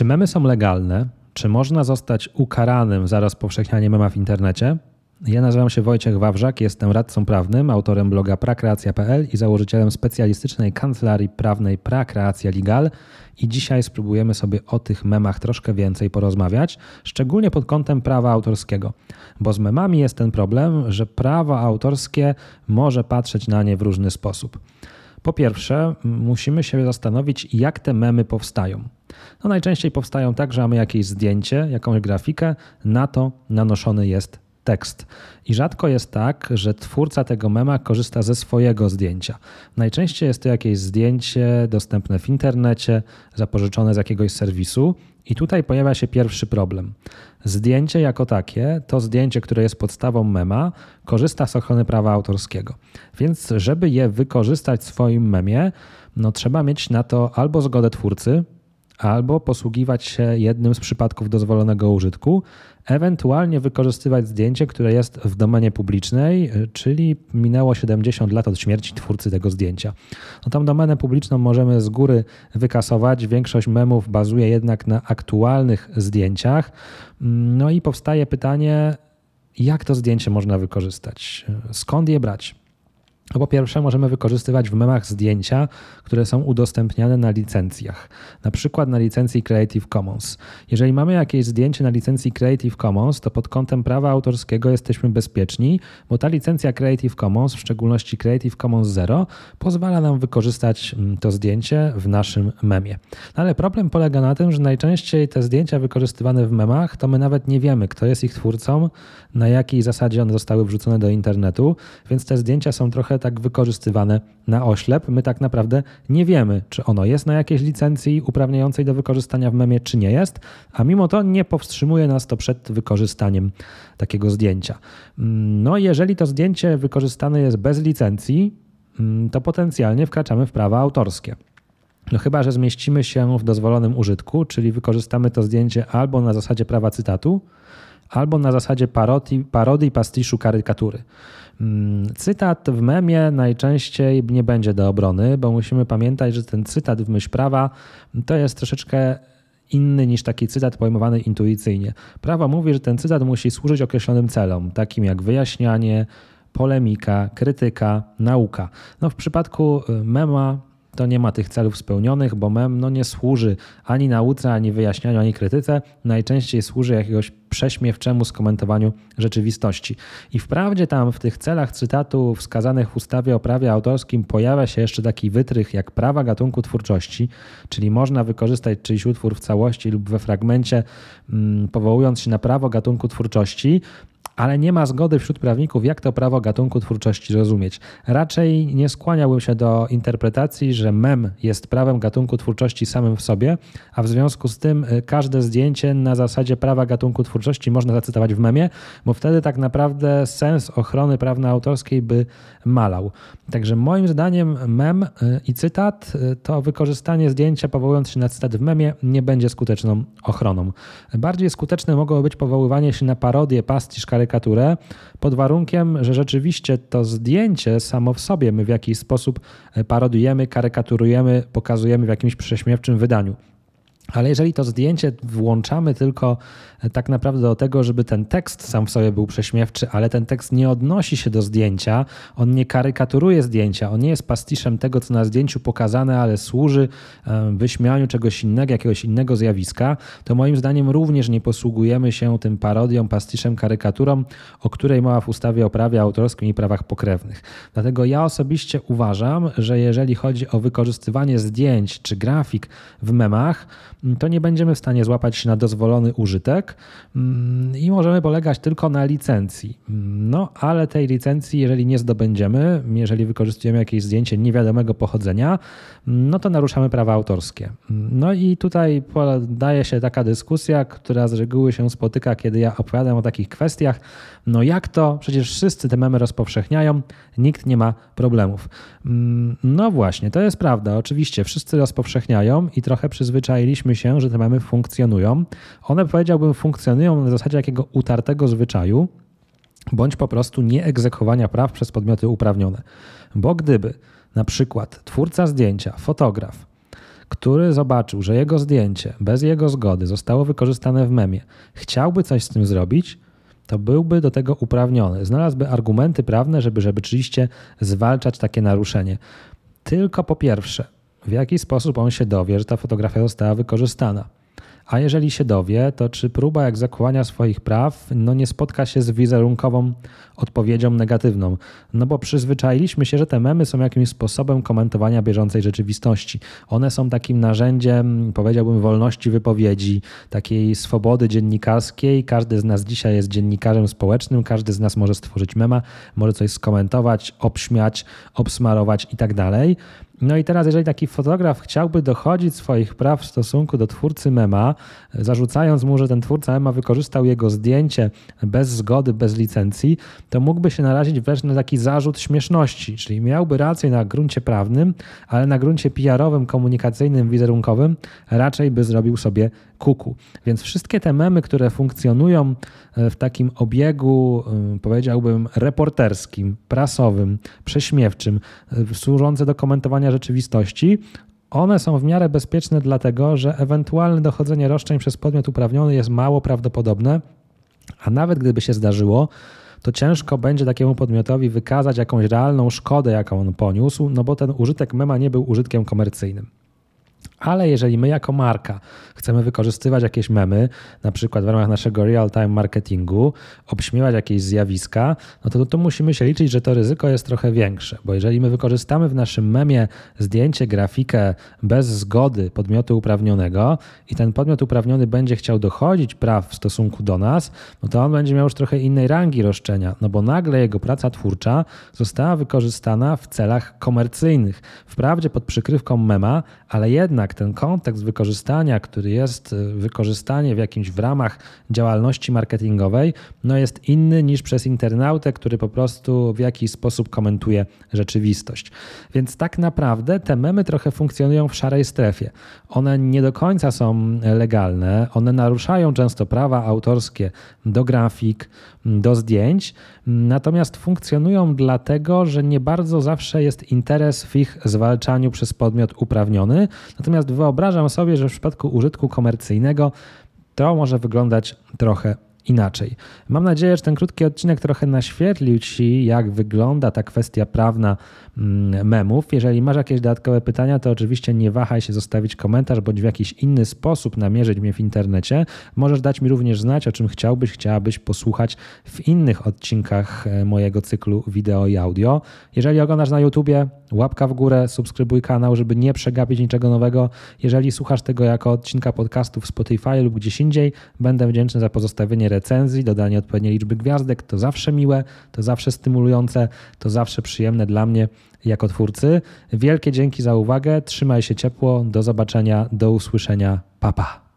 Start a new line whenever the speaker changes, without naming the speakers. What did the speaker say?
Czy memy są legalne? Czy można zostać ukaranym za rozpowszechnianie mema w internecie? Ja nazywam się Wojciech Wawrzak, jestem radcą prawnym, autorem bloga prakreacja.pl i założycielem specjalistycznej kancelarii prawnej Prakreacja Legal. I dzisiaj spróbujemy sobie o tych memach troszkę więcej porozmawiać, szczególnie pod kątem prawa autorskiego. Bo z memami jest ten problem, że prawo autorskie może patrzeć na nie w różny sposób. Po pierwsze, musimy się zastanowić, jak te memy powstają. No najczęściej powstają tak, że mamy jakieś zdjęcie, jakąś grafikę, na to nanoszony jest tekst. I rzadko jest tak, że twórca tego mema korzysta ze swojego zdjęcia. Najczęściej jest to jakieś zdjęcie dostępne w internecie, zapożyczone z jakiegoś serwisu. I tutaj pojawia się pierwszy problem. Zdjęcie jako takie, to zdjęcie, które jest podstawą mema, korzysta z ochrony prawa autorskiego. Więc, żeby je wykorzystać w swoim memie, no trzeba mieć na to albo zgodę twórcy, albo posługiwać się jednym z przypadków dozwolonego użytku, ewentualnie wykorzystywać zdjęcie, które jest w domenie publicznej, czyli minęło 70 lat od śmierci twórcy tego zdjęcia. No tą domenę publiczną możemy z góry wykasować. Większość memów bazuje jednak na aktualnych zdjęciach. No i powstaje pytanie, jak to zdjęcie można wykorzystać? Skąd je brać? Po pierwsze, możemy wykorzystywać w memach zdjęcia, które są udostępniane na licencjach, na przykład na licencji Creative Commons. Jeżeli mamy jakieś zdjęcie na licencji Creative Commons, to pod kątem prawa autorskiego jesteśmy bezpieczni, bo ta licencja Creative Commons, w szczególności Creative Commons Zero, pozwala nam wykorzystać mm, to zdjęcie w naszym memie. No ale problem polega na tym, że najczęściej te zdjęcia wykorzystywane w memach, to my nawet nie wiemy, kto jest ich twórcą, na jakiej zasadzie one zostały wrzucone do internetu, więc te zdjęcia są trochę tak wykorzystywane na oślep. My tak naprawdę nie wiemy, czy ono jest na jakiejś licencji uprawniającej do wykorzystania w memie, czy nie jest, a mimo to nie powstrzymuje nas to przed wykorzystaniem takiego zdjęcia. No jeżeli to zdjęcie wykorzystane jest bez licencji, to potencjalnie wkraczamy w prawa autorskie. No chyba, że zmieścimy się w dozwolonym użytku, czyli wykorzystamy to zdjęcie albo na zasadzie prawa cytatu, albo na zasadzie parodii, parodii pastiszu, karykatury. Mm, cytat w memie najczęściej nie będzie do obrony, bo musimy pamiętać, że ten cytat w myśl prawa to jest troszeczkę inny niż taki cytat pojmowany intuicyjnie. Prawo mówi, że ten cytat musi służyć określonym celom, takim jak wyjaśnianie, polemika, krytyka, nauka. No w przypadku y, mema to nie ma tych celów spełnionych, bo mem no, nie służy ani nauce, ani wyjaśnianiu, ani krytyce. Najczęściej służy jakiegoś prześmiewczemu skomentowaniu rzeczywistości. I wprawdzie tam w tych celach cytatu wskazanych w ustawie o prawie autorskim pojawia się jeszcze taki wytrych jak prawa gatunku twórczości, czyli można wykorzystać czyjś utwór w całości lub we fragmencie, mm, powołując się na prawo gatunku twórczości, ale nie ma zgody wśród prawników, jak to prawo gatunku twórczości rozumieć. Raczej nie skłaniałbym się do interpretacji, że mem jest prawem gatunku twórczości samym w sobie, a w związku z tym y, każde zdjęcie na zasadzie prawa gatunku twórczości można zacytować w memie, bo wtedy tak naprawdę sens ochrony prawno-autorskiej by malał. Także moim zdaniem mem y, i cytat y, to wykorzystanie zdjęcia powołując się na cytat w memie nie będzie skuteczną ochroną. Bardziej skuteczne mogło być powoływanie się na parodię, pastisz, karykaturę, pod warunkiem, że rzeczywiście to zdjęcie samo w sobie my w jakiś sposób parodujemy, karykaturujemy, pokazujemy w jakimś prześmiewczym wydaniu. Ale jeżeli to zdjęcie włączamy tylko e, tak naprawdę do tego, żeby ten tekst sam w sobie był prześmiewczy, ale ten tekst nie odnosi się do zdjęcia, on nie karykaturuje zdjęcia, on nie jest pastiszem tego, co na zdjęciu pokazane, ale służy e, wyśmianiu czegoś innego, jakiegoś innego zjawiska, to moim zdaniem również nie posługujemy się tym parodią, pastiszem, karykaturą, o której mowa w ustawie o prawie autorskim i prawach pokrewnych. Dlatego ja osobiście uważam, że jeżeli chodzi o wykorzystywanie zdjęć czy grafik w memach, to nie będziemy w stanie złapać się na dozwolony użytek mm, i możemy polegać tylko na licencji. No, ale tej licencji, jeżeli nie zdobędziemy, jeżeli wykorzystujemy jakieś zdjęcie niewiadomego pochodzenia, no to naruszamy prawa autorskie. No i tutaj podaje się taka dyskusja, która z reguły się spotyka, kiedy ja opowiadam o takich kwestiach. No jak to? Przecież wszyscy te memy rozpowszechniają, nikt nie ma problemów. Mm, no właśnie, to jest prawda. Oczywiście wszyscy rozpowszechniają i trochę przyzwyczailiśmy się, że te memy funkcjonują. One, powiedziałbym, funkcjonują na zasadzie jakiego utartego zwyczaju, bądź po prostu nieegzekwowania praw przez podmioty uprawnione. Bo gdyby na przykład twórca zdjęcia, fotograf, który zobaczył, że jego zdjęcie bez jego zgody zostało wykorzystane w memie, chciałby coś z tym zrobić, to byłby do tego uprawniony. Znalazłby argumenty prawne, żeby, żeby rzeczywiście zwalczać takie naruszenie. Tylko po pierwsze, w jaki sposób on się dowie, że ta fotografia została wykorzystana. A jeżeli się dowie, to czy próba egzekwowania swoich praw no nie spotka się z wizerunkową odpowiedzią negatywną? No bo przyzwyczailiśmy się, że te memy są jakimś sposobem komentowania bieżącej rzeczywistości. One są takim narzędziem, powiedziałbym, wolności wypowiedzi, takiej swobody dziennikarskiej. Każdy z nas dzisiaj jest dziennikarzem społecznym, każdy z nas może stworzyć mema, może coś skomentować, obśmiać, obsmarować i tak dalej. No i teraz, jeżeli taki fotograf chciałby dochodzić swoich praw w stosunku do twórcy mema, zarzucając mu, że ten twórca mema wykorzystał jego zdjęcie bez zgody, bez licencji, to mógłby się narazić wręcz na taki zarzut śmieszności, czyli miałby rację na gruncie prawnym, ale na gruncie PR-owym, komunikacyjnym, wizerunkowym raczej by zrobił sobie kuku. Więc wszystkie te memy, które funkcjonują e, w takim obiegu, e, powiedziałbym, reporterskim, prasowym, prześmiewczym, e, służące do komentowania rzeczywistości, one są w miarę bezpieczne, dlatego że ewentualne dochodzenie roszczeń przez podmiot uprawniony jest mało prawdopodobne, a nawet gdyby się zdarzyło, to ciężko będzie takiemu podmiotowi wykazać jakąś realną szkodę, jaką on poniósł, no bo ten użytek mema nie był użytkiem komercyjnym. Ale jeżeli my jako marka chcemy wykorzystywać jakieś memy, na przykład w ramach naszego real-time marketingu, obśmiewać jakieś zjawiska, no to, to musimy się liczyć, że to ryzyko jest trochę większe, bo jeżeli my wykorzystamy w naszym memie zdjęcie, grafikę bez zgody podmiotu uprawnionego i ten podmiot uprawniony będzie chciał dochodzić praw w stosunku do nas, no to on będzie miał już trochę innej rangi roszczenia, no bo nagle jego praca twórcza została wykorzystana w celach komercyjnych. Wprawdzie pod przykrywką mema, ale jednak ten kontekst wykorzystania, który jest y, wykorzystanie w jakimś w ramach działalności marketingowej, no jest inny niż przez internautę, który po prostu w jakiś sposób komentuje rzeczywistość. Więc tak naprawdę te memy trochę funkcjonują w szarej strefie. One nie do końca są legalne, one naruszają często prawa autorskie do grafik, do zdjęć, natomiast funkcjonują dlatego, że nie bardzo zawsze jest interes w ich zwalczaniu przez podmiot uprawniony. Natomiast wyobrażam sobie, że w przypadku użytku komercyjnego to może wyglądać trochę inaczej. Mam nadzieję, że ten krótki odcinek trochę naświetlił Ci, jak wygląda ta kwestia prawna mm, memów. Jeżeli masz jakieś dodatkowe pytania, to oczywiście nie wahaj się zostawić komentarz, bądź w jakiś inny sposób namierzyć mnie w internecie. Możesz dać mi również znać, o czym chciałbyś, chciałabyś posłuchać w innych odcinkach e, mojego cyklu wideo i audio. Jeżeli oglądasz na YouTubie, łapka w górę, subskrybuj kanał, żeby nie przegapić niczego nowego. Jeżeli słuchasz tego jako odcinka podcastu w Spotify lub gdzieś indziej, będę wdzięczny za pozostawienie recenzji, dodanie odpowiedniej liczby gwiazdek. To zawsze miłe, to zawsze stymulujące, to zawsze przyjemne dla mnie jako twórcy. Wielkie dzięki za uwagę, trzymaj się ciepło, do zobaczenia, do usłyszenia, papa. Pa.